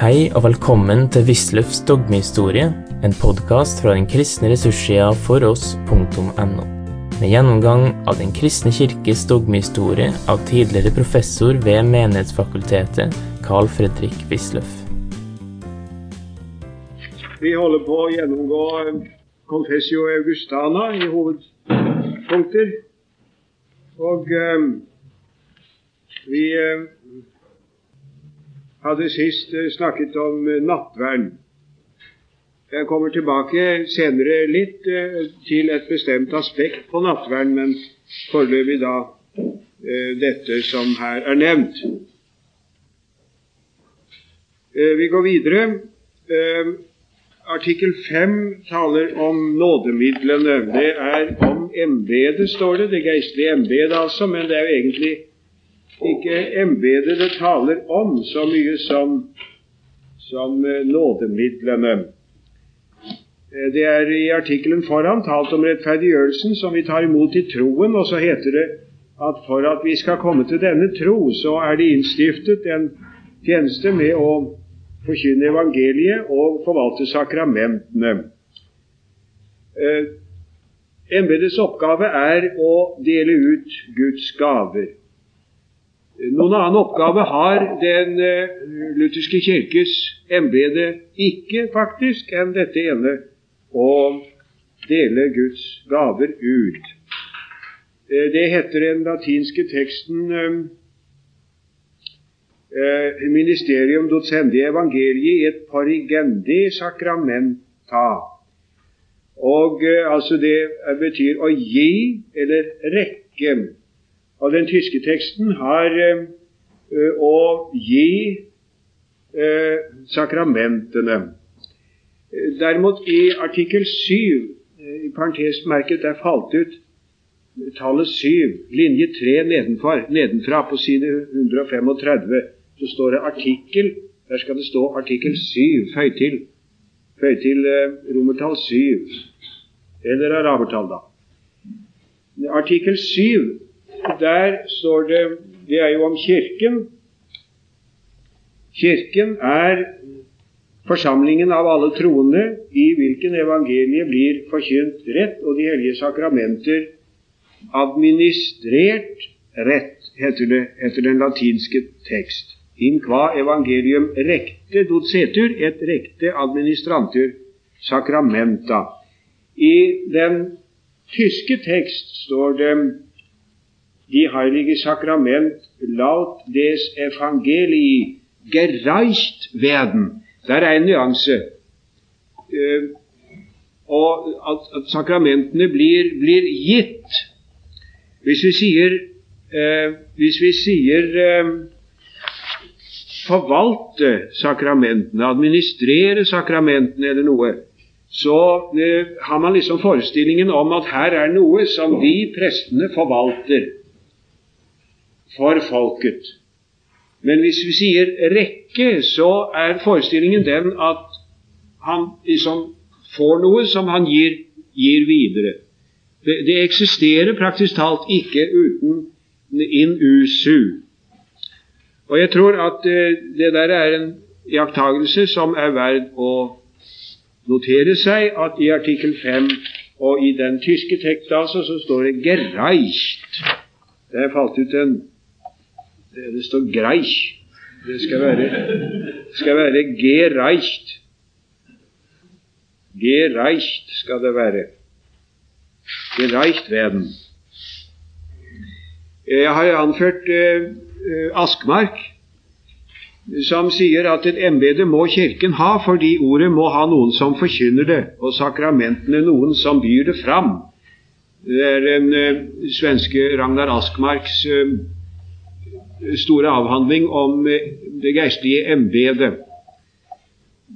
Hei og velkommen til Wisløffs dogmehistorie, en podkast fra den kristne ressurssida foross.no. Med gjennomgang av Den kristne kirkes dogmehistorie av tidligere professor ved Menighetsfakultetet, Carl Fredrik Wisløff. Vi holder på å gjennomgå Confessio Augustana i hovedpunkter. Og um, vi eh, hadde sist eh, snakket om eh, nattvern. Jeg kommer tilbake senere litt eh, til et bestemt aspekt på nattvern, men foreløpig da dette som her er nevnt. Vi går videre. Artikkel 5 taler om nådemidlene. Det er om embedet, står det. Det geistlige embedet, altså. Men det er jo egentlig ikke embedet det taler om så mye som, som eh, nådemidlene. Eh, det er i artikkelen foran talt om rettferdiggjørelsen som vi tar imot i troen, og så heter det at for at vi skal komme til denne tro, så er det innstiftet en tjeneste med å forkynne evangeliet og forvalte sakramentene. Eh, embetets oppgave er å dele ut Guds gaver. Noen annen oppgave har Den eh, lutherske kirkes embete ikke, faktisk, enn dette ene å dele Guds gaver ut. Eh, det heter den latinske teksten eh, Ministerium docendi evangelii et parigendi sacramenta. Og altså Det betyr å gi eller rekke av den tyske teksten har eh, å gi eh, sakramentene. Derimot i artikkel 7, eh, i parentesmerket der falt ut tallet 7, linje 3 nedenfor, nedenfra på side 135, så står det artikkel. Der skal det stå artikkel 7, føy til. Føy til romertall 7. Eller arabertall, da. Artikkel 7 der står det Det er jo om Kirken. Kirken er forsamlingen av alle troende i hvilken evangeliet blir forkynt rett, og de hellige sakramenter administrert rett, heter det etter den latinske tekst. In qua evangelium recte docetur et recte administrantur sacramenta. I den tyske tekst står det die heilige Sakrament laut des Evangelii gereist werden. Der er en nyanse. Uh, og at, at, sakramentene blir, blir, gitt. Hvis vi sier, uh, hvis vi sier uh, forvalte sakramentene, administrere sakramentene eller noe, så har man liksom forestillingen om at her er noe som de prestene forvalter for folket. Men hvis vi sier rekke, så er forestillingen den at han liksom får noe som han gir, gir videre. Det, det, eksisterer praktisk talt ikke uten in usu. Og jeg tror at eh, det der er en iakttagelse som er verd å notere seg, at i artikkel 5 og i den tyske tekst altså, så står det 'gereicht'. Det er falt ut en det, det står 'greich'. Det skal være, skal være gereicht. Gereicht skal det være. Gereicht werden. Jeg har anført eh, Askmark, som sier at et embete må Kirken ha fordi ordet må ha noen som forkynner det, og sakramentene noen som byr det fram. Det er den eh, svenske Ragnar Askmarks eh, store avhandling om eh, det geistlige embetet.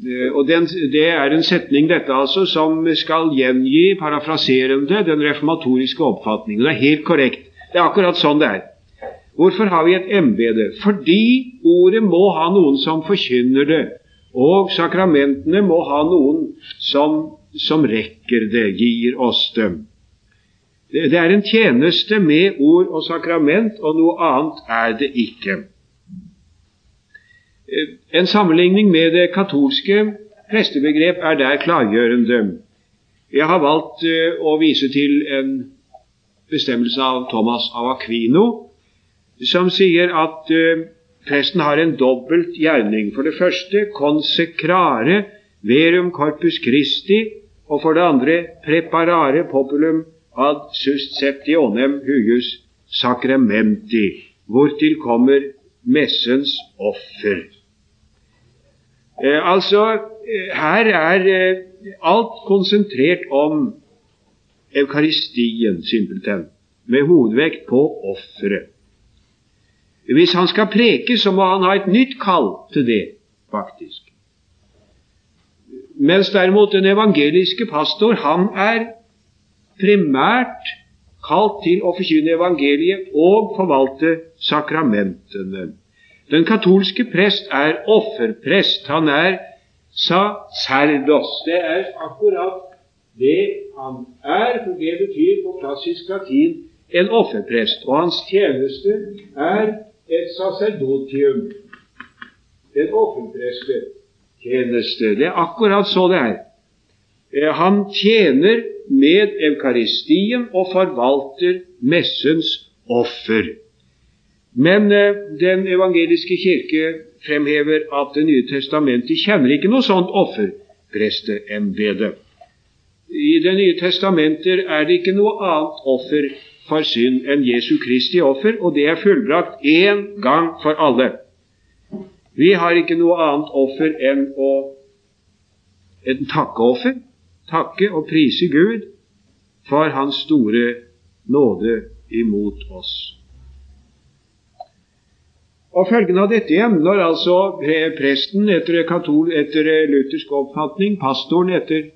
Eh, og den, Det er en setning dette altså som skal gjengi, parafraserende, den reformatoriske oppfatningen. Det er helt korrekt. Det er akkurat sånn det er. Hvorfor har vi et embete? Fordi ordet må ha noen som forkynner det, og sakramentene må ha noen som, som rekker det, gir oss dem. Det er en tjeneste med ord og sakrament, og noe annet er det ikke. En sammenligning med det katolske prestebegrep er der klargjørende. Jeg har valgt å vise til en bestemmelse av Thomas av Aquino, som sier at presten har en dobbelt gjerning. For det første konsekrare verum corpus Christi, og for det andre preparare populum ad susceptionem huius sacramenti, hvortil kommer messens offer. Eh, altså, eh, her er eh, alt konsentrert om Eukaristien, simpelthen, med hovedvekt på offeret. Hvis han skal preke, så må han ha et nytt kall til det, faktisk. Mens derimot den evangeliske pastor, han er primært kalt til å forkynne evangeliet og forvalte sakramentene. Den katolske prest er offerprest. Han er sacerdos. Det er akkurat det han er, for det betyr på klassisk latin en offerprest. Og hans tjeneste er et sacerdotium, en offerprestetjeneste. Det er akkurat så det er. Eh, han tjener med Eukaristien og forvalter messens offer. Men eh, den evangeliske kirke fremhever at Det nye testamentet kjenner ikke noe sånt offerpresteembete. I Det nye testamentet er det ikke noe annet offer for synd enn Jesu Kristi offer, og det er fullbrakt én gang for alle. Vi har ikke noe annet offer enn å en takkeoffer, takke og prise Gud for Hans store nåde imot oss. Og Følgen av dette igjen, når altså presten etter, katol, etter luthersk oppfatning, pastoren etter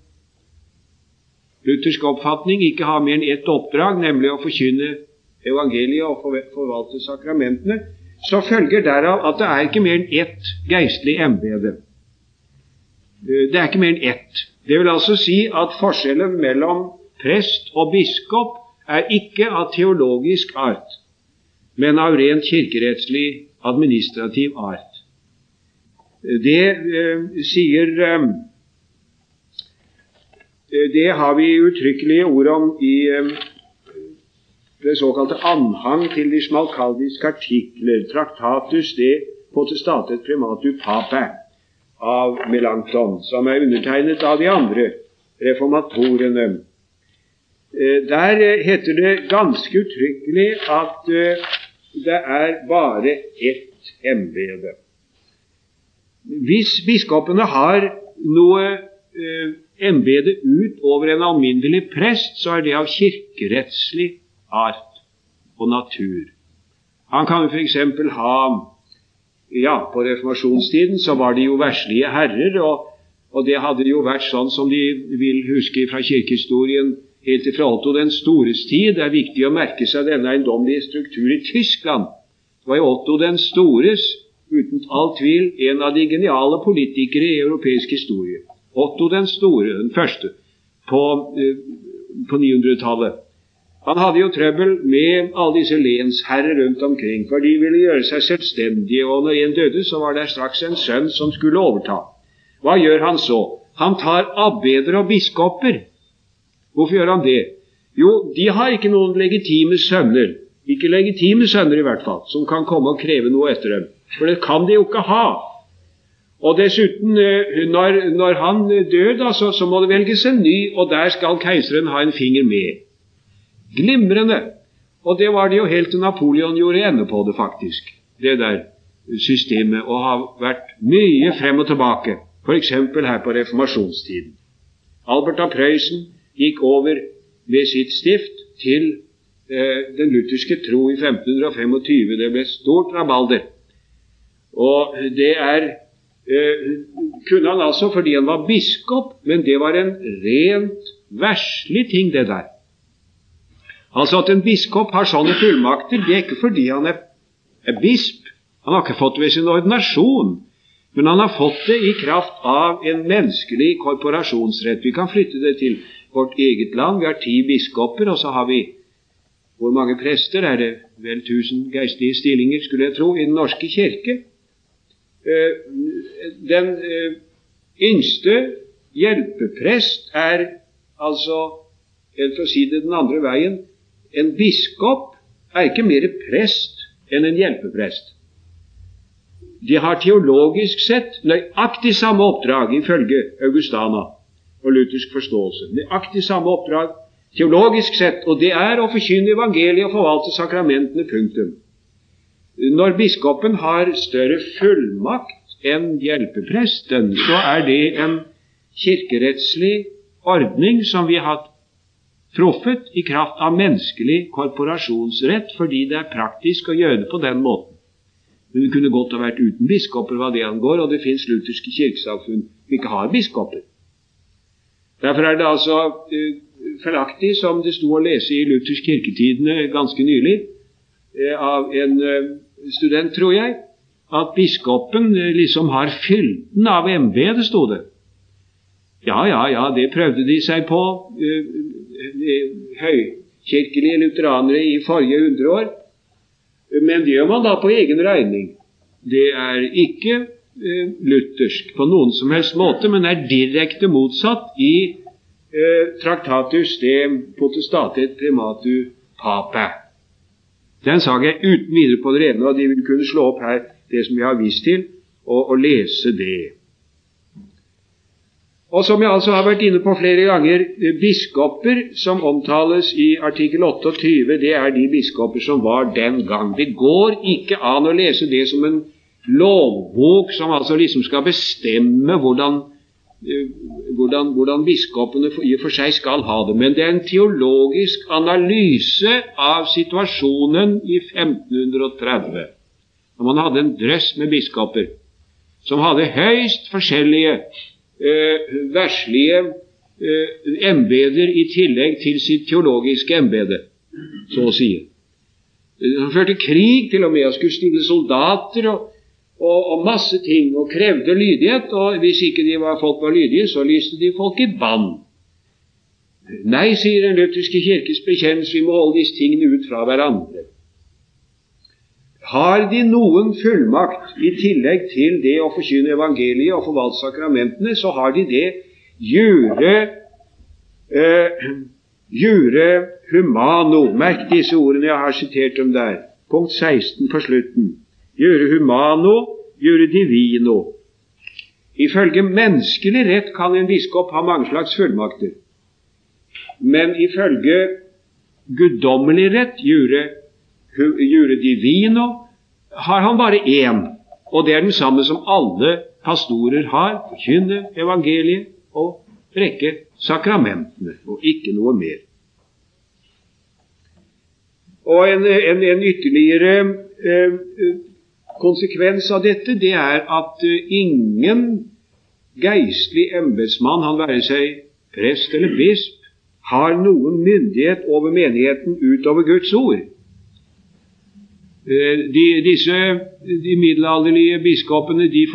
luthersk oppfatning ikke har mer enn ett oppdrag, nemlig å forkynne evangeliet og forvalte sakramentene, så følger derav at det er ikke mer enn ett geistlig embete. Det er ikke mer enn ett. Det vil altså si at forskjellen mellom prest og biskop er ikke av teologisk art, men av rent kirkerettslig, administrativ art. Det eh, sier eh, Eh, det har vi uttrykkelige ord om i eh, det såkalte anhang til de smalkaldiske artikler, Traktatus de potestatet primatu papa av Melanchthon, som er undertegnet av de andre reformatorene. Eh, der heter det ganske uttrykkelig at det er bare ett embete. Hvis biskopene har noe embete utover en alminnelig prest, så er det av kirkerettslig art og natur. Han kan f.eks. ha Ja, på reformasjonstiden så var de jo verslige herrer, og, og, det hadde jo vært sånn som de vil huske fra kirkehistorien helt fra Otto den stores tid. Det er viktig å merke seg denne eiendommelige struktur i Tyskland. Det var jo Otto den stores, uten all tvil, en av de geniale politikere i europeisk historie. Otto den store, den første, på, eh, på 900-tallet. Han hadde jo trøbbel med alle disse lensherrer rundt omkring, for de ville gjøre seg selvstendige, og når en døde, så var det straks en sønn som skulle overta. Hva gjør han så? Han tar abbeder og biskoper. Hvorfor gjør han det? Jo, de har ikke noen legitime sønner, ikke legitime sønner i hvert fall, som kan komme og kreve noe etter dem. For det kan de jo ikke ha. Og dessuten, eh, når, når han dør, da, så, så, må det velges en ny, og der skal keiseren ha en finger med. Glimrende! Og det var det jo helt til Napoleon gjorde ende på det, faktisk. Det der systemet. Og har vært mye frem og tilbake. F.eks. her på reformasjonstiden. Albert av Prøysen gikk over ved sitt stift til eh, den lutherske tro i 1525. Det ble stort rabalder. Og det er eh, kunne han altså fordi han var biskop, men det var en rent verslig ting, det der. Altså at en biskop har sånne fullmakter, det er ikke fordi han er, er bisp. Han har ikke fått det ved sin ordinasjon, men han har fått det i kraft av en menneskelig korporasjonsrett. Vi kan flytte det til vårt eget land. Vi har ti biskoper, og så har vi Hvor mange prester? Er det vel tusen geistlige stillinger, skulle jeg tro, i Den norske kirke? Den yngste hjelpeprest er altså, for å si det den andre veien, en biskop er ikke mer prest enn en hjelpeprest. De har teologisk sett nøyaktig samme oppdrag, ifølge Augustana og luthersk forståelse. Nøyaktig samme oppdrag teologisk sett, og det er å forkynne evangeliet og forvalte sakramentene. Punktum. Når biskopen har større fullmakt enn hjelpepresten, så er det en kirkerettslig ordning som vi har truffet i kraft av menneskelig korporasjonsrett, fordi det er praktisk å gjøre det på den måten. Men det kunne godt ha vært uten biskoper hva det angår, og det fins lutherske kirkesamfunn som ikke har biskoper. Derfor er det altså uh, feilaktig, som det sto å lese i Luthers kirketidene ganske nylig, uh, av en uh, student, tror jeg, at biskopen liksom har fylden av embetet, sto det. Ja, ja, ja, det prøvde de seg på, høykirkelige lutheranere i forrige hundre år. Men det gjør man da på egen regning. Det er ikke eh, luthersk på noen som helst måte, men er direkte motsatt i eh, Traktatus de potestatet primatu pape. Den sa jeg uten videre på det rene, og de vil kunne slå opp her det som jeg har vist til, og, og lese det. Og som jeg altså har vært inne på flere ganger, eh, biskoper som omtales i artikkel 28, det er de biskoper som var den gang. Det går ikke an å lese det som en lovbok som altså liksom skal bestemme hvordan, eh, hvordan, hvordan biskopene i og for seg skal ha det. Men det er en teologisk analyse av situasjonen i 1530, når man hadde en drøss med biskoper som hadde høyst forskjellige verslige eh, embeter i tillegg til sitt teologiske embete, så å si. Han førte krig til og med Han skulle stille soldater og, og, og, masse ting og krevde lydighet. Og hvis ikke var, folk var lydige, så lyste de folk i bann. Nei, sier Den lutherske kirkes bekjennelse, vi må holde disse tingene ut fra hverandre. Har de noen fullmakt i tillegg til det å forkynne evangeliet og forvalte sakramentene, så har de det jure eh, jure humano. Merk disse ordene jeg har sitert dem der. Punkt 16 på slutten. Jure humano, jure divino. Ifølge menneskelig rett kan en biskop ha mange slags fullmakter. Men ifølge guddommelig rett, jure jure divino, har han bare én, og det er den samme som alle pastorer har, forkynne evangeliet og rekke sakramentene, og ikke noe mer. Og en, en, en ytterligere eh, konsekvens av dette, det er at eh, ingen geistlig embetsmann, han være seg prest eller bisp, har noen myndighet over menigheten utover Guds ord. Eh, de, disse de middelalderlige biskopene de,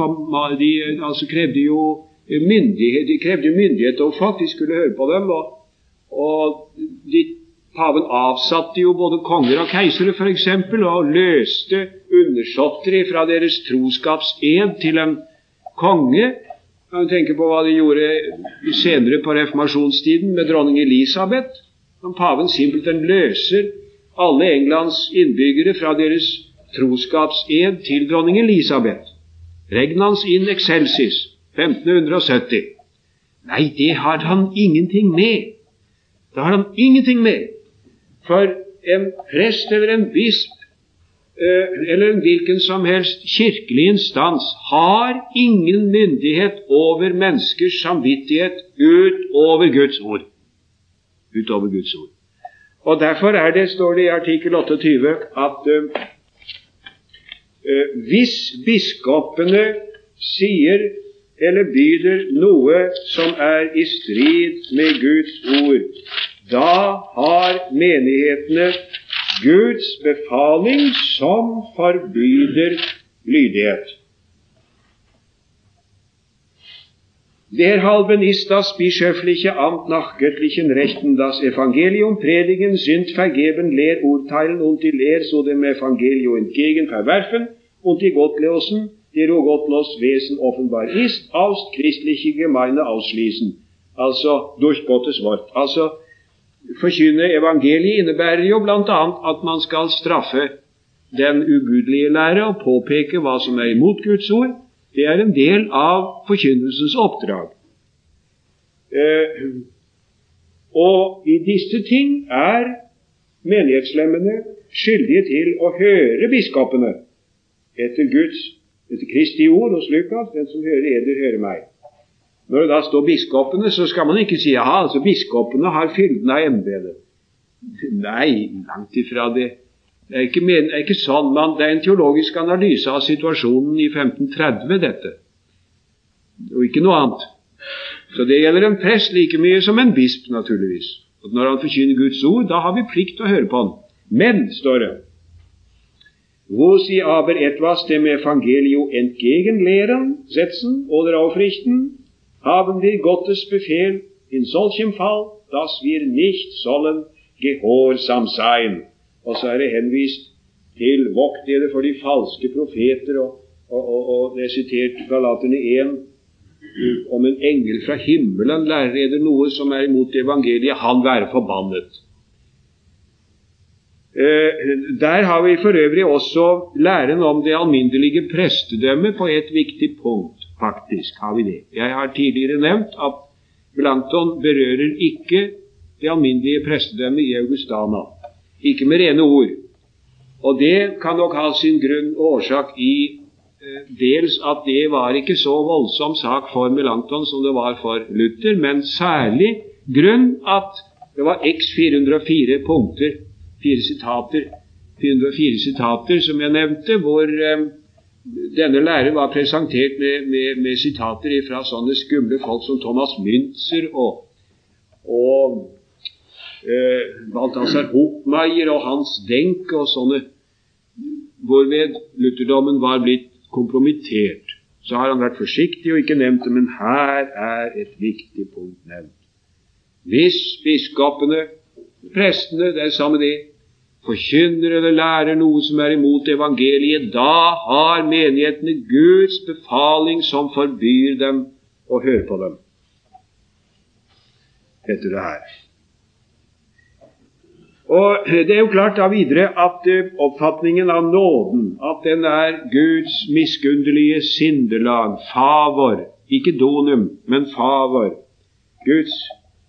de altså krevde jo myndighet, de krevde myndighet og faktisk skulle høre på dem. Og, og de, paven avsatte jo både konger og keisere f.eks. og løste undersåtter fra deres troskapsed til en konge. Kan du tenke på hva de gjorde senere på reformasjonstiden med dronning Elisabeth. Som paven simpelthen løser alle Englands innbyggere fra deres troskapsed til dronning Elisabeth. Regnans in excelsis 1570. Nei, det har han ingenting med. Det har han ingenting med. For en prest eller en bisp eh, eller en hvilken som helst kirkelig instans har ingen myndighet over menneskers samvittighet utover Guds ord. Utover Guds ord. Og Derfor er det, står det i artikkel 28, at uh, hvis biskopene sier eller byder noe som er i strid med Guds ord, da har menighetene Guds befaling som forbyder lydighet. Derhalben ist das bischöfliche Amt nach göttlichen Rechten das Evangelium predigen, sind vergeben, lehr urteilen und die Lehr so dem Evangelium entgegen verwerfen und die Gottlosen die Rogottlos Wesen offenbar ist, aus christliche Gemeinde ausschließen. Altså durch Gottes Wort. Altså, Forkynne evangeliet innebærer jo bl.a. at man skal straffe den ugudelige lære og påpeke hva som er imot Guds ord. Det er en del av forkynnelsens oppdrag. Eh, og i disse ting er menighetslemmene skyldige til å høre biskopene etter Guds, etter Kristi ord hos Lukas, den som hører eder, hører meg. Når det da står biskopene, så skal man ikke si ja, altså biskopene har fylden av embetet. Nei, langt ifra det. Det er ikke, men, er ikke sånn, men det er en teologisk analyse av situasjonen i 1530, dette. Og ikke noe annet. Så det gjelder en prest like mye som en bisp, naturligvis. Og når han forkynner Guds ord, da har vi plikt til å høre på han. Men, står det, wo sie aber etwas dem Evangelio entgegenlehren, setzen oder aufrichten, haben wir Gottes Befehl in solchem Fall, dass wir nicht sollen gehorsam sein. Og så er det henvist til vokt dere for de falske profeter, og, og, og, og det er sitert Galaterne 1 om en engel fra himmelen lærer eder noe som er imot evangeliet, han være forbannet. Eh, der har vi for øvrig også læren om det alminnelige prestedømmet på et viktig punkt faktisk har vi det. Jeg har tidligere nevnt at Blankton berører ikke det alminnelige prestedømmet i Augustana. Ikke med rene ord. Og det kan nok ha sin grunn og årsak i eh, dels at det var ikke så voldsom sak for Melanchthon som det var for Luther, men særlig grunn at det var x 404 punkter, fire sitater, 404 sitater som jeg nevnte, hvor eh, denne læren var presentert med, med, med, sitater fra sånne skumle folk som Thomas Münzer og, og eh, Balthazar Hochmeier og Hans Denk og sånne, hvorved lutherdommen var blitt kompromittert. Så har han vært forsiktig og ikke nevnt det, men her er et viktig punkt nevnt. Hvis biskopene, prestene, det er samme det, forkynner eller lærer noe som er imot evangeliet, da har menighetene Guds befaling som forbyr dem å høre på dem. Etter det her. Og Det er jo klart da videre at uh, oppfatningen av nåden, at den er Guds miskunnelige sindelag, favor, ikke donum, men favor, Guds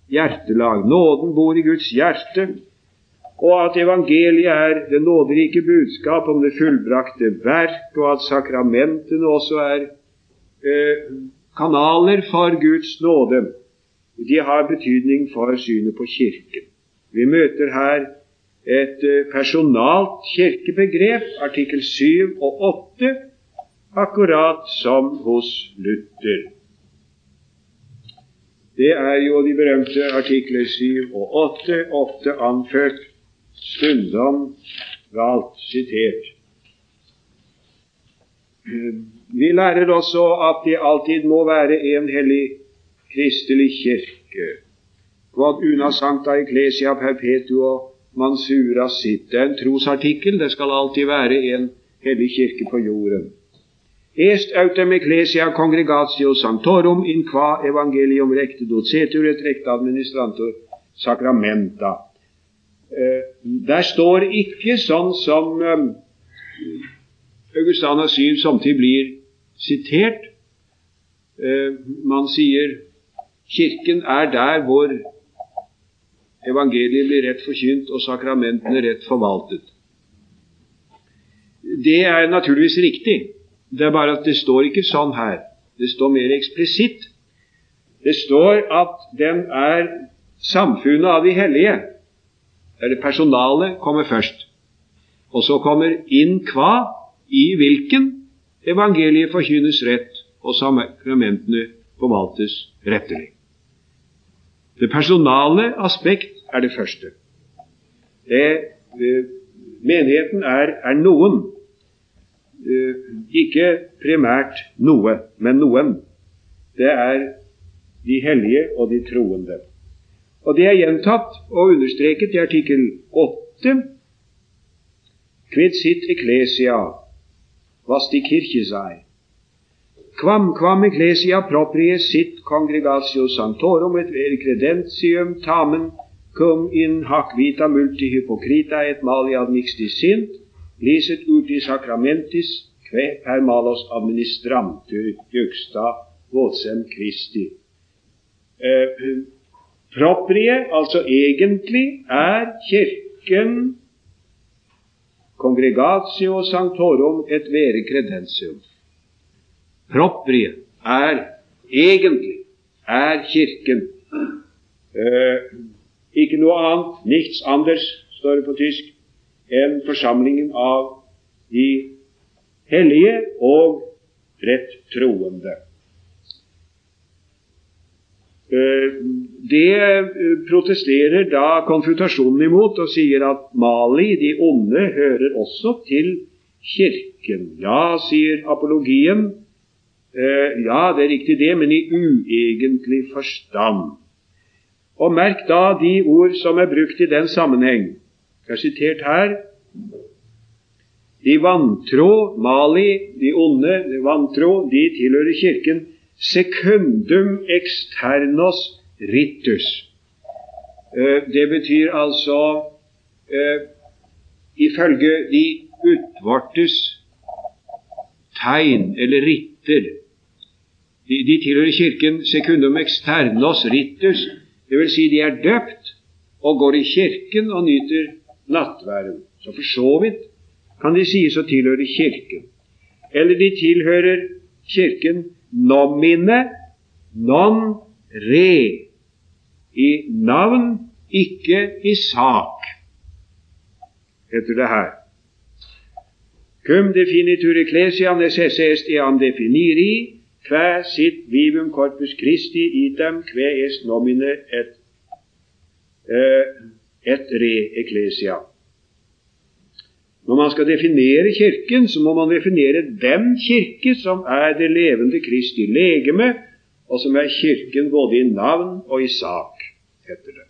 hjertelag. Nåden bor i Guds hjerte, og at evangeliet er det nåderike budskap om det fullbrakte verk, og at sakramentene også er eh, kanaler for Guds nåde. De har betydning for synet på Kirken. Vi møter her et eh, personalt kirkebegrep, artikkel 7 og 8, akkurat som hos Luther. Det er jo de berømte artikler 7 og 8, ofte anført stundom galt sitert. Vi lærer også at det alltid må være en hellig kristelig kirke. Quod una sancta ecclesia perpetua mansura sitt. Det er en trosartikkel. Det skal alltid være en hellig kirke på jorden. Est autem ecclesia congregatio sanctorum in qua evangelium recte docetur et recte administrantur sacramenta. Eh, der står ikke sånn som eh, Augustana 7 samtidig blir sitert. Eh, man sier Kirken er der hvor evangeliet blir rett forkynt og sakramentene rett forvaltet. Det er naturligvis riktig. Det er bare at det står ikke sånn her. Det står mer eksplisitt. Det står at den er samfunnet av de hellige der det personale kommer først. Og så kommer inn hva, i hvilken evangeliet forkynnes rett, og sakramentene forvaltes rettelig. Det personale aspekt er det første. Det, menigheten er, er noen. Uh, ikke primært noe, men noen. Det er de hellige og de troende. Og det er gjentatt og understreket i artikkel 8. Quid sitt eklesia, was die Kirche sei. Quam quam ecclesia proprie sit congregatio sanctorum et credentium tamen cum in hac vita multi hypocrita et mali admixti sint, licet uti sacramentis que per malos administrantur juxta vodsem Christi. Eh, proprie, altså egentlig, er Kirken congregatio sanctorum et vere credentium. Proprie er egentlig er Kirken. Eh, ikke noe annet, nichts anders, står det på tysk, enn forsamlingen av de hellige og rett troende. Eh, det eh, protesterer da konfrontasjonen imot og sier at Mali, de onde, hører også til Kirken. Ja, sier apologien, eh, ja, det er riktig det, men i uegentlig forstand. Og merk da de ord som er brukt i den sammenheng. Jeg har sitert her. De vantro, Mali, de onde, de vantro, de tilhører Kirken secundum externos ritus. Eh, det betyr altså uh, ifølge de utvortes tegn eller ritter. De, de tilhører Kirken secundum externos ritus, dvs. Si de er døpt og går i kirken og nyter nattværen. Så for så vidt kan de sies å tilhøre Kirken. Eller de tilhører Kirken nomine non re. I navn, ikke i sak, heter det her. Cum definitur ecclesia necesse est eam definiri, Kvæ sitt vivum corpus Christi idem kve est nomine et, uh, et re ecclesia. Når man skal definere Kirken, så må man definere den kirke som er det levende Kristi legeme, og som er Kirken både i navn og i sak, heter det.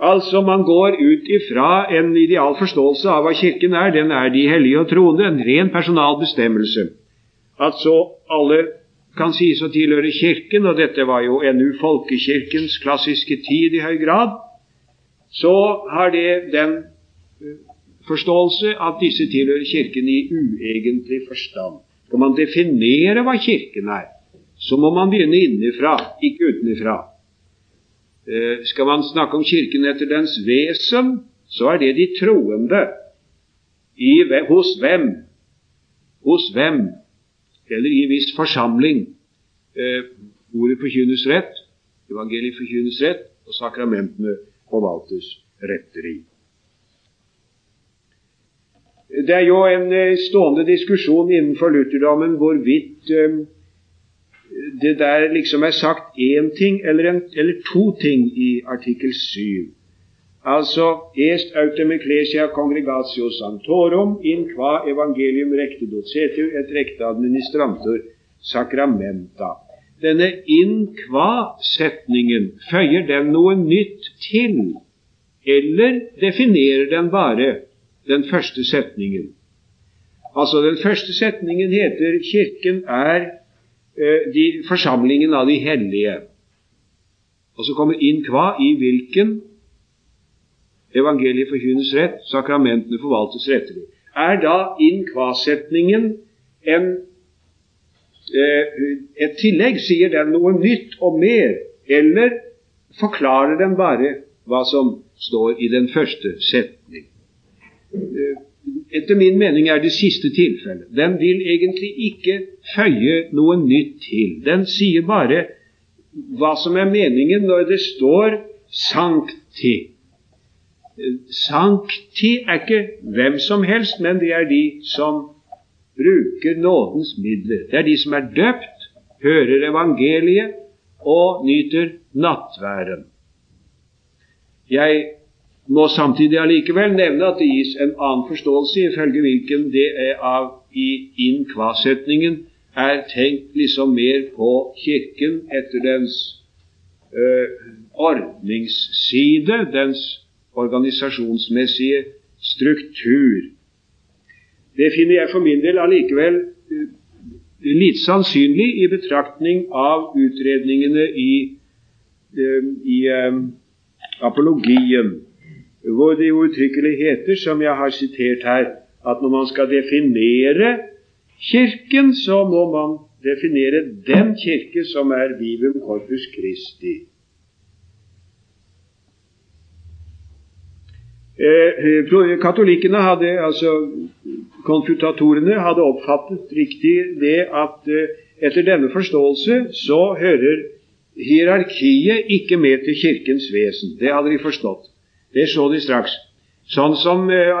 Altså, man går ut ifra en ideal forståelse av hva Kirken er. Den er de hellige og troende, en ren personalbestemmelse. At så alle kan sies å tilhøre Kirken, og dette var jo ennå folkekirkens klassiske tid i høy grad, så har det den eh, forståelse at disse tilhører Kirken i uegentlig forstand. Skal man definere hva Kirken er, så må man begynne innenfra, ikke utenfra. Eh, skal man snakke om Kirken etter dens vesen, så er det de troende. I, hos hvem? Hos hvem eller i en viss forsamling. Eh, ordet forkynnes rett, evangeliet forkynnes rett, og sakramentene forvaltes retteri. Det er jo en eh, stående diskusjon innenfor lutherdommen hvorvidt eh, det der liksom er sagt én ting eller, en, eller to ting i artikkel 7. Altså est autem ecclesia congregatio santorum in qua evangelium recte docetur et recte administrantur sacramenta. Denne in qua-setningen, føyer den noe nytt til, eller definerer den bare den første setningen? Altså, Den første setningen heter 'Kirken er eh, de, forsamlingen av de hellige'. Og så kommer in qua i hvilken evangeliet forkynnes rett, sakramentene forvaltes rettelig. Er da innkvasetningen en, eh, et tillegg? Sier den noe nytt og mer? Eller forklarer den bare hva som står i den første setning? Eh, etter min mening er det siste tilfellet. Den vil egentlig ikke føye noe nytt til. Den sier bare hva som er meningen når det står 'sankti'. Sankti er ikke hvem som helst, men det er de som bruker nådens midler. Det er de som er døpt, hører evangeliet og nyter nattværen. Jeg må samtidig allikevel nevne at det gis en annen forståelse, ifølge hvilken det er av i innkvasetningen er tenkt liksom mer på Kirken etter dens ø, ordningsside, dens organisasjonsmessige struktur. Det finner jeg for min del allikevel eh, litt sannsynlig i betraktning av utredningene i, i apologien, hvor det uttrykkelig heter, som jeg har sitert her, at når man skal definere Kirken, så må man definere den kirke som er Bibel Corpus Christi. Eh, katolikkene hadde, altså konfutatorene, hadde oppfattet riktig det at eh, etter denne forståelse så hører hierarkiet ikke med til Kirkens vesen. Det hadde de forstått. Det så de straks. Sånn som eh,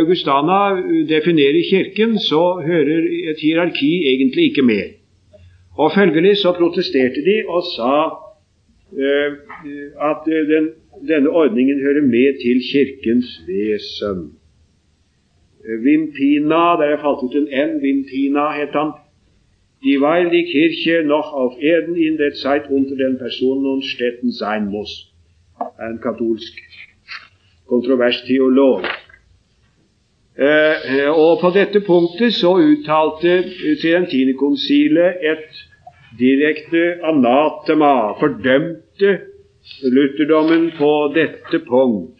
Augustana definerer Kirken, så hører et hierarki egentlig ikke med. Og Følgelig så protesterte de og sa at den, denne ordningen hører med til Kirkens vesen. Vimpina, der er falt ut en N, Vimpina het han. Die weil die Kirche noch auf Erden in der Zeit unter den Personen und Städten sein muss. En katolsk kontrovers teolog. Eh, og På dette punktet så uttalte Trientinekonsilet et direkte anatema, fordømte lutherdommen på dette punkt.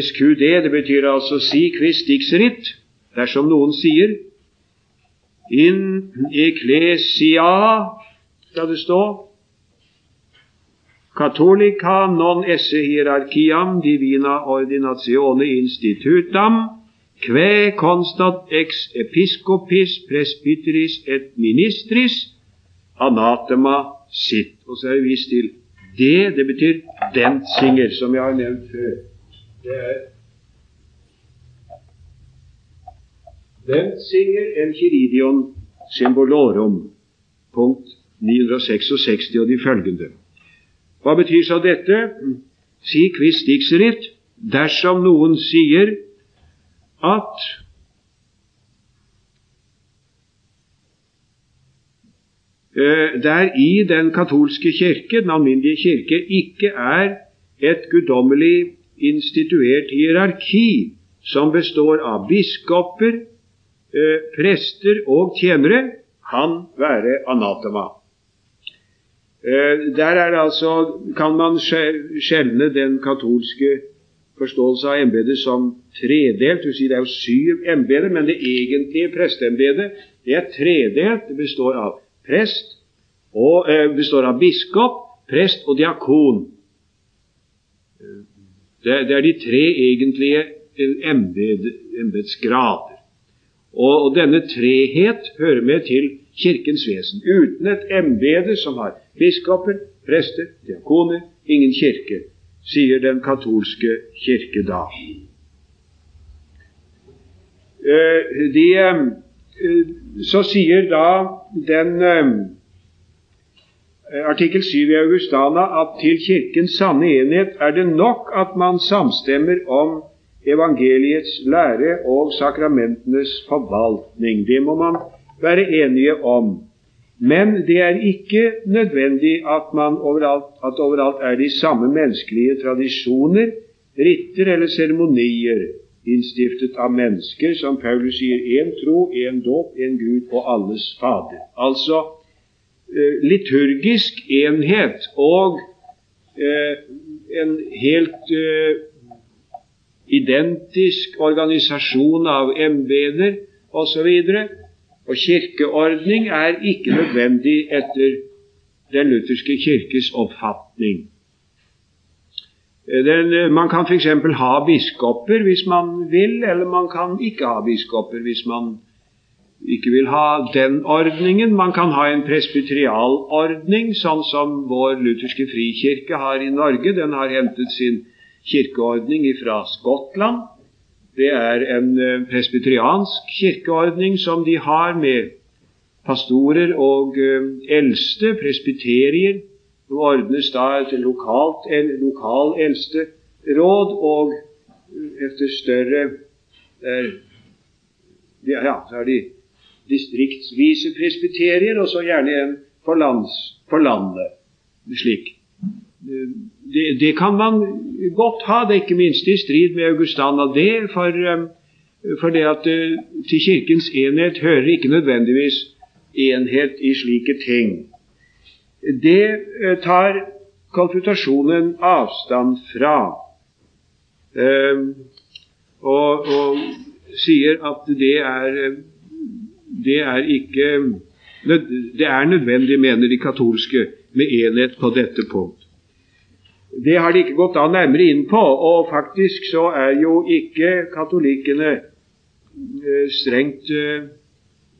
SQD, det betyr altså si kvistiksritt, dersom noen sier. In ecclesia, skal det stå, Catholica non esse hierarchiam divina ordinatione institutam, que constat ex episcopis presbyteris et ministris anatema sitt. Og så er det vist til det. Det betyr dentsinger, som jeg har nevnt før. Det er Dentzinger en kiridion symbolorum, punkt 966 og de følgende. Hva betyr så dette? Si quis dixerit dersom noen sier at eh, der i den katolske kirke, den alminnelige kirke, ikke er et guddommelig instituert hierarki som består av biskoper, eh, prester og tjenere, kan være anatema. Eh, der er det altså, kan man skjelne den katolske forståelse av embetet som tredelt. Du sier det er jo syv embeter, men det egentlige presteembetet er tredelt. Det består av prest, og eh, består av biskop, prest og diakon. Eh, det, det er de tre egentlige embetsgrader. Og, og denne trehet hører med til Kirkens vesen. Uten et embete som har biskoper, prester, diakoner, ingen kirke, sier den katolske kirke da. Eh, de, eh, så sier da den eh, artikkel 7 i Augustana at til Kirkens sanne enhet er det nok at man samstemmer om evangeliets lære og sakramentenes forvaltning. Det må man være enige om. Men det er ikke nødvendig at, overalt, at overalt er de samme menneskelige tradisjoner, ritter eller seremonier innstiftet av mennesker, som Paulus sier én tro, én dåp, én Gud og alles Fader. Altså eh, liturgisk enhet og eh, en helt eh, identisk organisasjon av embeter osv. Og kirkeordning er ikke nødvendig etter den lutherske kirkes oppfatning. Den, man kan f.eks. ha biskoper hvis man vil, eller man kan ikke ha biskoper hvis man ikke vil ha den ordningen. Man kan ha en presbyterialordning, sånn som vår lutherske frikirke har i Norge. Den har hentet sin kirkeordning fra Skottland. Det er en eh, presbyteriansk kirkeordning som de har med pastorer og eh, eldste, presbyterier. Det ordnes da et lokalt, lokal eldste råd, og eh, etter større der, ja, så er de distriktsvise presbyterier, og så gjerne en for, lands, for landet. Slik det, det, kan man godt ha. Det er ikke minst i strid med Augustana det. For um, For det at eh, til Kirkens enhet hører ikke nødvendigvis enhet i slike ting. Det eh, tar konfrontasjonen avstand fra. Og, og sier at det er, det er ikke Det er nødvendig, mener de katolske, med enhet på dette punkt. Det har de ikke gått da nærmere inn på, og faktisk så er jo ikke katolikkene eh, strengt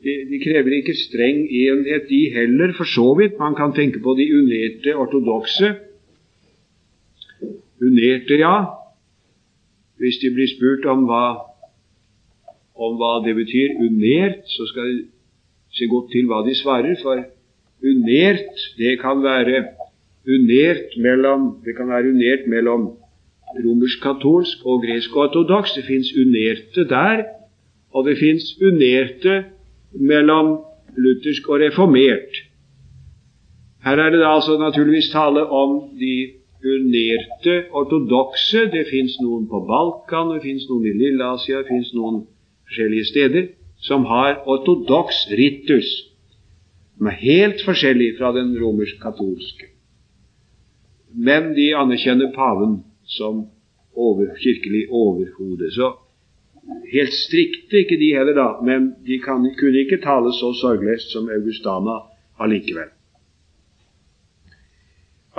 eh, de, krever ikke streng enhet, de heller, for så vidt. Man kan tenke på de unerte ortodokse. Unerte, ja. Hvis de blir spurt om hva, om hva det betyr, unert, så skal de se godt til hva de svarer. For unert, det kan være unert mellom, det kan være unert mellom romersk-katolsk og gresk-ortodoks. Det fins unerte der, og det fins unerte mellom luthersk og reformert. Her er det da altså naturligvis tale om de unerte ortodokse. Det fins noen på Balkan, det fins noen i Lilleasia, det fins noen forskjellige steder som har ortodoks ritus, som er helt forskjellig fra den romersk-katolske men de anerkjenner paven som over, kirkelig overhode. Så helt strikte ikke de heller, da, men de kan, kunne ikke tale så sorgløst som Augustana allikevel.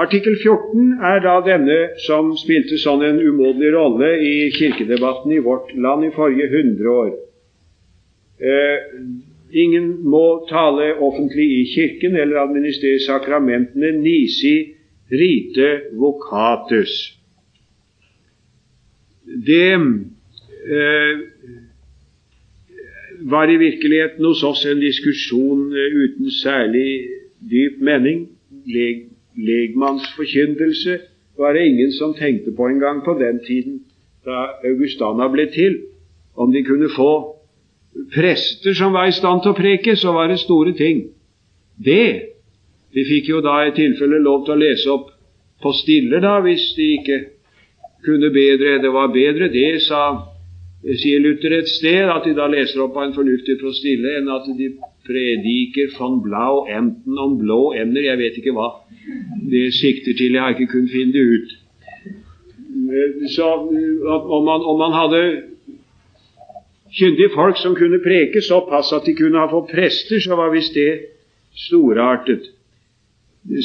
Artikkel 14 er da denne som spilte sånn en umådelig rolle i kirkedebatten i vårt land i forrige hundre år. Eh, ingen må tale offentlig i Kirken eller administrere sakramentene, nisi rite vocatus. Det var i virkeligheten hos oss en diskusjon eh, uten særlig dyp mening. Leg, legmannsforkyndelse var det ingen som tenkte på engang på den tiden da Augustana ble til. Om de kunne få prester som var i stand til å preke, så var det store ting. Det de fikk jo da i tilfelle lov til å lese opp på stille, da, hvis de ikke kunne bedre. Det var bedre det, sa, sier Luther et sted, at de da leser opp av en fornuftig prostille, enn at de prediker von Blau enten om blå emner Jeg vet ikke hva det sikter til. Jeg har ikke kunnet finne det ut. Så om man, om man hadde kyndige folk som kunne preke såpass at de kunne ha fått prester, så var visst det storartet.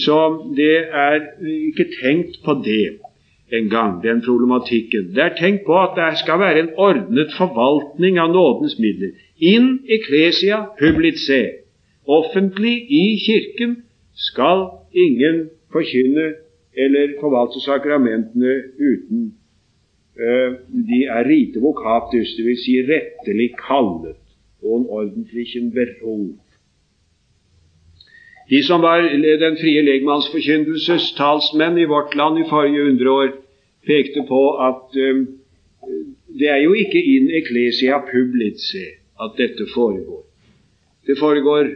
Så det er ikke tenkt på det engang, den problematikken. Det er tenkt på at det skal være en ordnet forvaltning av nådens midler. In ecclesia publice. Offentlig i Kirken skal ingen forkynne eller forvalte sakramentene uten uh, de er rite vocatus, dvs. Si rettelig kallet, og en ordentlig beruf. De som var den frie legmannsforkyndelses talsmenn i vårt land i forrige hundreår, pekte på at um, det er jo ikke in ecclesia publice at dette foregår. Det foregår,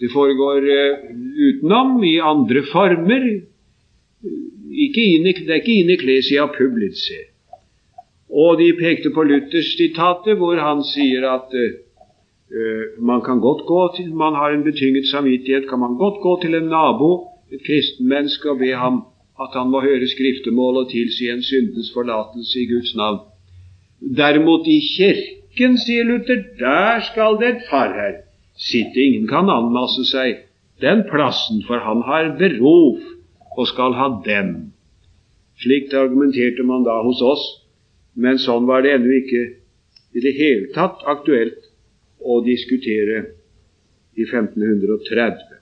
det foregår uh, utenom, i andre former. In, det er ikke in ecclesia publice. Og de pekte på Luthers sitatet, hvor han sier at uh, man kan godt gå til, man har en betynget samvittighet, kan man godt gå til en nabo, et kristenmenneske, og be ham at han må høre skriftemål og tilsi en syndens forlatelse i Guds navn. Derimot i Kirken, sier Luther, der skal det et farher sitte. Ingen kan anmasse seg den plassen, for han har berov og skal ha den. Slikt argumenterte man da hos oss, men sånn var det ennå ikke i det hele tatt aktuelt å diskutere i 1530.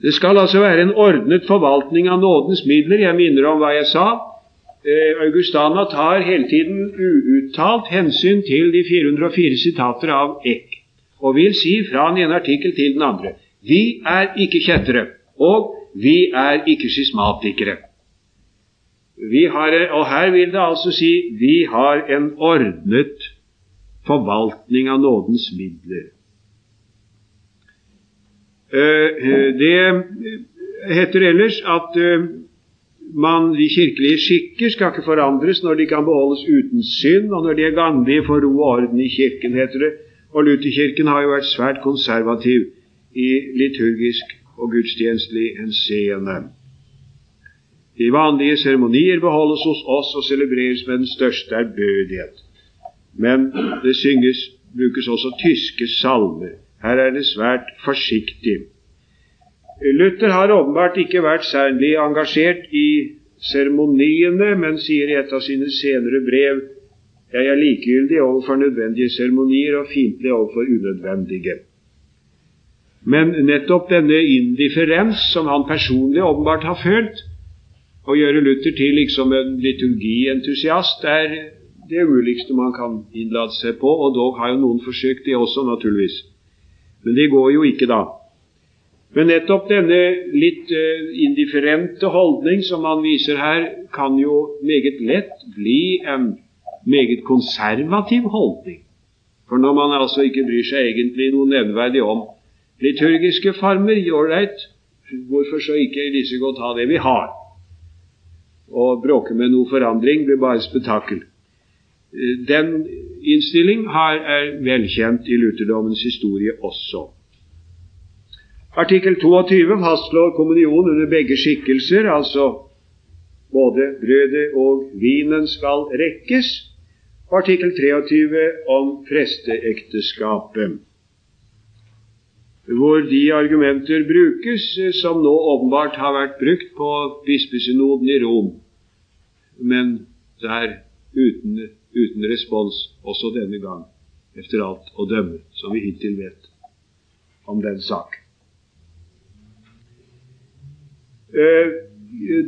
Det skal altså være en ordnet forvaltning av nådens midler. Jeg minner om hva jeg sa. Eh, Augustana tar hele tiden uuttalt hensyn til de 404 sitater av Eck, og vil si fra den ene artikkel til den andre vi er ikke kjettere, og vi er ikke skismatikere. Har, og her vil det altså si vi har en ordnet forvaltning av nådens midler. Eh, det heter ellers at eh, man, de kirkelige skikker skal ikke forandres når de kan beholdes uten synd, og når de er ganglige for ro og orden i kirken, heter det. Og Lutherkirken har jo vært svært konservativ i liturgisk og gudstjenestelig henseende. De vanlige seremonier beholdes hos oss og celebreres med den største ærbødighet. Men det synges, brukes også tyske salmer. Her er det svært forsiktig. Luther har åpenbart ikke vært særlig engasjert i seremoniene, men sier i et av sine senere brev jeg er likegyldig overfor nødvendige seremonier og fiendtlig overfor unødvendige. Men nettopp denne indifferens som han personlig åpenbart har følt, å gjøre Luther til liksom en liturgientusiast, er det ulikste man kan innlate seg på, og dog har jo noen forsøkt det også, naturligvis. Men det går jo ikke, da. Men nettopp denne litt uh, indifferente holdning som han viser her, kan jo meget lett bli en meget konservativ holdning. For når man altså ikke bryr seg egentlig noe nevneverdig om liturgiske former, ålreit, hvorfor så ikke like godt ha det vi har? Å bråke med noe forandring blir bare spetakkel. Uh, den innstilling er velkjent i lutherdommens historie også. Artikkel 22 fastslår kommunion under begge skikkelser, altså både brødet og vinen skal rekkes. Og artikkel 23 om presteekteskapet, hvor de argumenter brukes som nå åpenbart har vært brukt på bispesynoden i Rom, men der uten, uten respons også denne gang, etter alt å dømme, som vi hittil vet om den sak. Eh,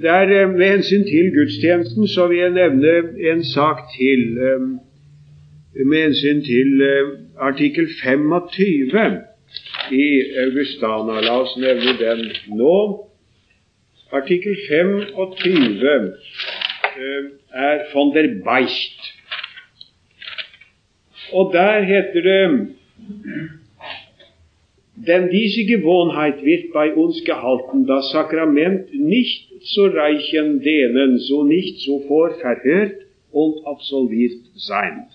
der, eh, med hensyn til gudstjenesten så vil jeg nevne en sak til eh, med hensyn til artikkel 25 i Augustana. La oss nevne den nå. Artikkel 25 er von der Beicht. Og der heter det Denn diese Gewohnheit wird bei uns gehalten, das Sakrament nicht zu reichen denen, so nicht zuvor verhört und absolviert sein.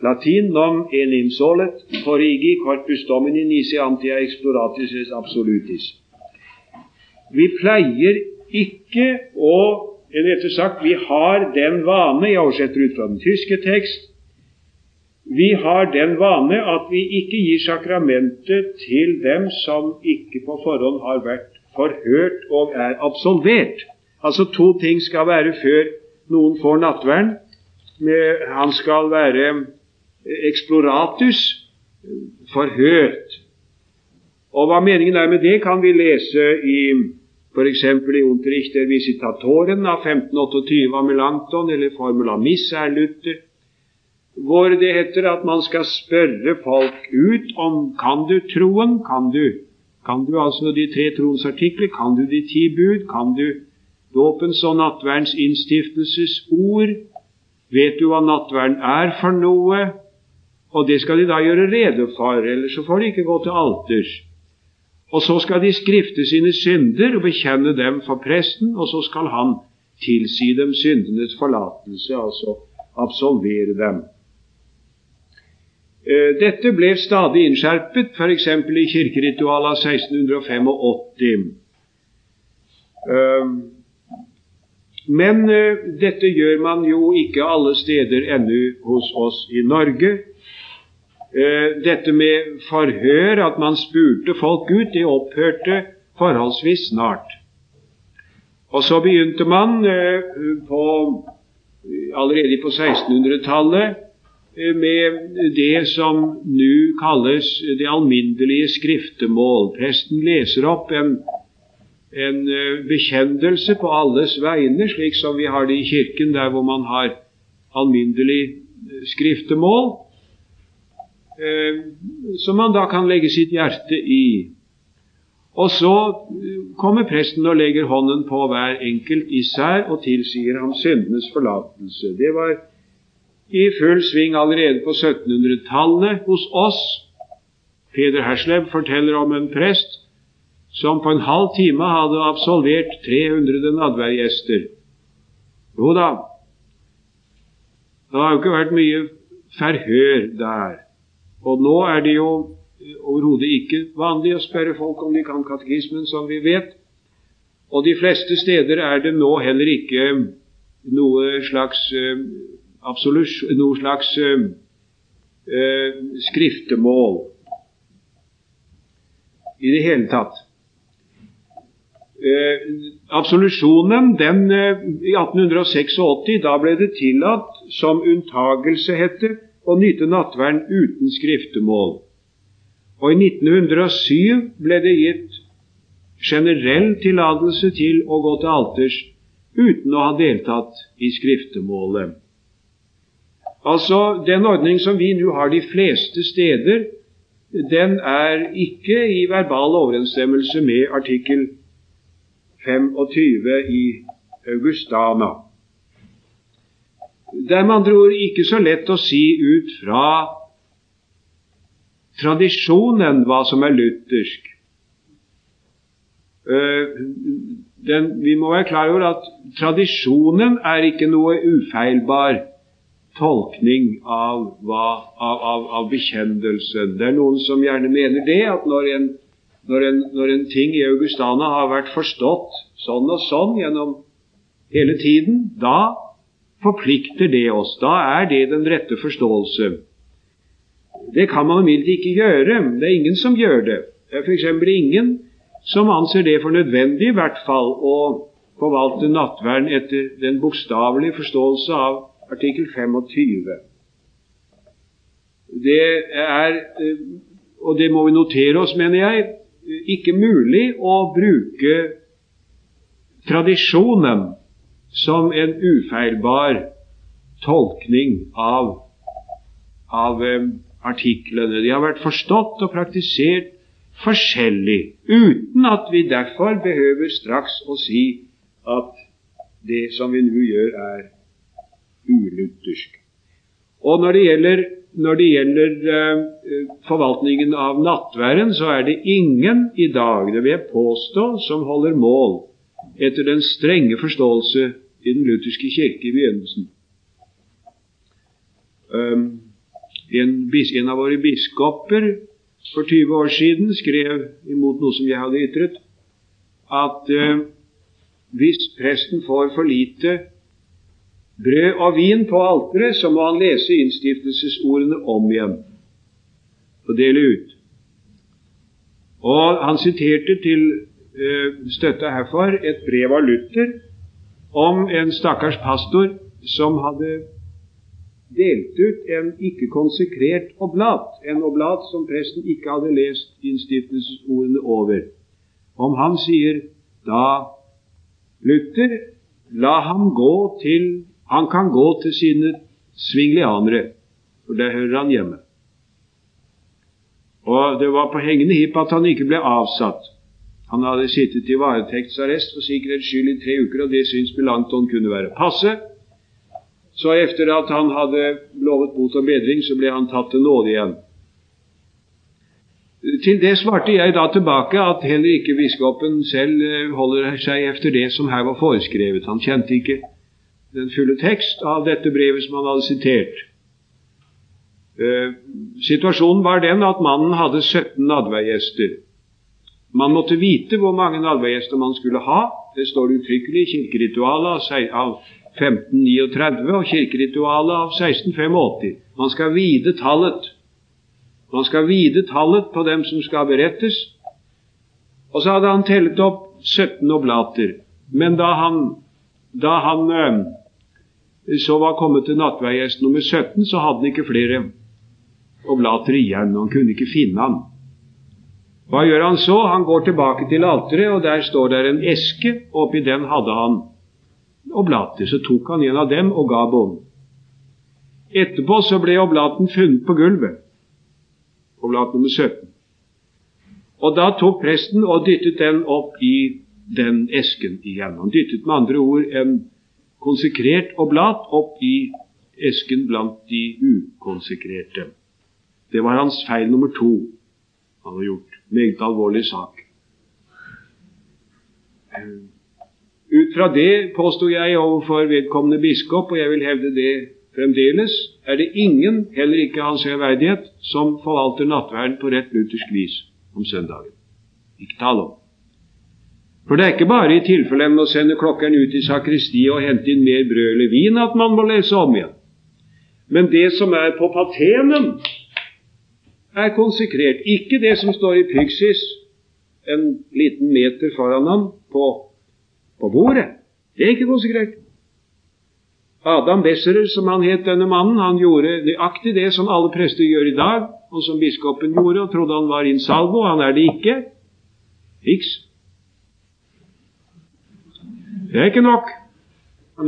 Latin nom enim solet corrigi corpus domini nisi antia exploratis res absolutis. Vi pleier ikke å eller rettere sagt, vi har den vane, jeg oversetter ut fra den tyske tekst, vi har den vane at vi ikke gir sakramentet til dem som ikke på forhånd har vært forhørt og er absolvert. Altså to ting skal være før noen får nattverden. Han skal være eksploratus, forhørt. Og hva meningen er med det, kan vi lese i f.eks. i Unterrichter Visitatoren av 1528 av Melanchthon, eller Formula Miss er Luther hvor det heter at man skal spørre folk ut om kan du troen, kan du, kan du altså de tre troens artikler, kan du de ti bud, kan du dåpens og nattverdens innstiftelses ord, vet du hva nattvern er for noe? Og det skal de da gjøre rede for, ellers så får de ikke gå til alters. Og så skal de skrifte sine synder og bekjenne dem for presten, og så skal han tilsi dem syndenes forlatelse, altså absolvere dem. Eh, dette ble stadig innskjerpet, f.eks. i kirkeritualet av 1685. Eh, men eh, dette gjør man jo ikke alle steder ennå hos oss i Norge. Dette med forhør, at man spurte folk ut, det opphørte forholdsvis snart. Og så begynte man på, allerede på 1600-tallet Eh, med det som nå kalles det alminnelige skriftemål. Presten leser opp en, en bekjendelse på alles vegne, slik som vi har det i Kirken, der hvor man har alminnelig eh, skriftemål, som man da kan legge sitt hjerte i. Og så kommer presten og legger hånden på hver enkelt især og tilsier ham syndenes forlatelse. Det var i full sving allerede på 1700-tallet hos oss. Peder Herslev forteller om en prest som på en halv time hadde absolvert 300 nadværgjester. Jo da, det har jo ikke vært mye forhør der. Og nå er det jo overhodet ikke vanlig å spørre folk om de kan katekismen, som vi vet. Og de fleste steder er det nå heller ikke noe slags absolutt, noe slags uh, uh, skriftemål i det hele tatt. Eh, absolusjonen den, eh, i 1886 da ble det tillatt, som unntagelse hette, å nyte nattverden uten skriftemål. Og i 1907 ble det gitt generell tillatelse til å gå til alters uten å ha deltatt i skriftemålet. Altså, Den ordning som vi nå har de fleste steder, den er ikke i verbal overensstemmelse med artikkel 25 i Augustana. Det er med andre ord ikke så lett å si ut fra tradisjonen hva som er luthersk. Eh, den, vi må være klar over at tradisjonen er ikke noe ufeilbar tolkning av, hva, av, av, av bekjennelsen. Det er noen som gjerne mener det, at når en, når, en, når en, ting i Augustana har vært forstått sånn og sånn gjennom hele tiden, da forplikter det oss. Da er det den rette forståelse. Det kan man imidlertid ikke gjøre. Det er ingen som gjør det. Det er f.eks. ingen som anser det for nødvendig, i hvert fall, å forvalte nattverden etter den bokstavelige forståelse av artikkel 25. Det er, eh, og det må vi notere oss, mener jeg, ikke mulig å bruke tradisjonen som en ufeilbar tolkning av, av um, artiklene. De har vært forstått og praktisert forskjellig, uten at vi derfor behøver straks å si at det som vi nå gjør, er uluthersk. Og når det gjelder, når det gjelder uh, forvaltningen av nattværen, så er det ingen i dag, det vil jeg påstå, som holder mål etter den strenge forståelse i den lutherske kirke i begynnelsen. Um, en, en, av våre biskoper for 20 år siden skrev imot noe som jeg hadde ytret, at uh, hvis presten får for lite brød og vin på alteret, så må han lese innstiftelsesordene om igjen og dele ut. Og han siterte til uh, støtte herfor et brev av Luther om en stakkars pastor som hadde delt ut en ikke konsekrert oblat, en oblat som presten ikke hadde lest innstiftelsesordene over. Om han sier da Luther, la ham gå til han kan gå til sine svinglianere, for der hører han hjemme. Og det var på hengende hipp at han ikke ble avsatt. Han hadde sittet i varetektsarrest for sikkerhets skyld i tre uker, og det syntes Melanchthon kunne være passe. Så etter at han hadde lovet bot og bedring, så ble han tatt til nåde igjen. Til det svarte jeg da tilbake at heller ikke biskopen selv eh, holder seg efter det som her var foreskrevet. Han kjente ikke den fulle tekst av dette brevet som han hadde sitert. Eh, situasjonen var den at mannen hadde 17 nadværgjester. Man måtte vite hvor mange nadværgjester man skulle ha. Det står uttrykkelig i kirkeritualet av 1539 og kirkeritualet av 1685. Man skal vide tallet. Man skal vide tallet på dem som skal berettes. Og så hadde han tellet opp 17 oblater. Men da han, da han eh, så var kommet til nattveigjest nummer 17, så hadde han ikke flere oblater igjen. Han kunne ikke finne han. Hva gjør han så? Han går tilbake til alteret, og der står der en eske. og Oppi den hadde han oblater. Så tok han en av dem og ga bonden. Etterpå så ble oblaten funnet på gulvet. Oblat nummer 17. Og da tok presten og dyttet den opp i den esken igjen. Han dyttet med andre ord en konsekrert oblat opp i esken blant de ukonsekrerte. Det var hans feil nummer to han har gjort. Meget alvorlig sak. Ut fra det påsto jeg overfor vedkommende biskop, og jeg vil hevde det fremdeles, er det ingen, heller ikke Hans Høyverdighet, som forvalter nattverden på rett luthersk vis om søndagen. Ikke tale om. For det er ikke bare i tilfelle en å sende klokkeren ut i sakristiet og hente inn mer brød eller vin at man må lese om igjen. Men det som er på patenen, er konsekrert. Ikke det som står i Pyksis en liten meter foran ham på, på bordet. Det er ikke konsekrert. Adam Besserer, som han het, denne mannen, han gjorde nøyaktig det som alle prester gjør i dag, og som biskopen gjorde, og trodde han var in salvo. Han er det ikke. Fiks. Det er ikke nok.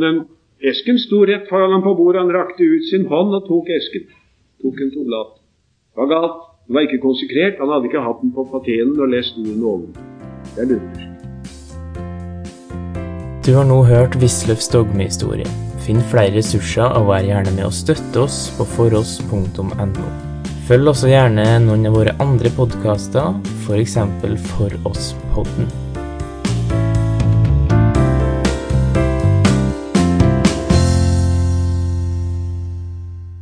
Den esken sto rett foran ham på bordet. Han rakte ut sin hånd og tok esken. Tok en tolat. Det var galt. Det var ikke konsekrert. Han hadde ikke hatt den på patenen og lest den over. Det er lurt. Du har nå hørt Wisløffs dogmehistorie. Finn flere ressurser og vær gjerne med å støtte oss på foross.no. Følg også gjerne noen av våre andre podkaster, f.eks. For oss-podden.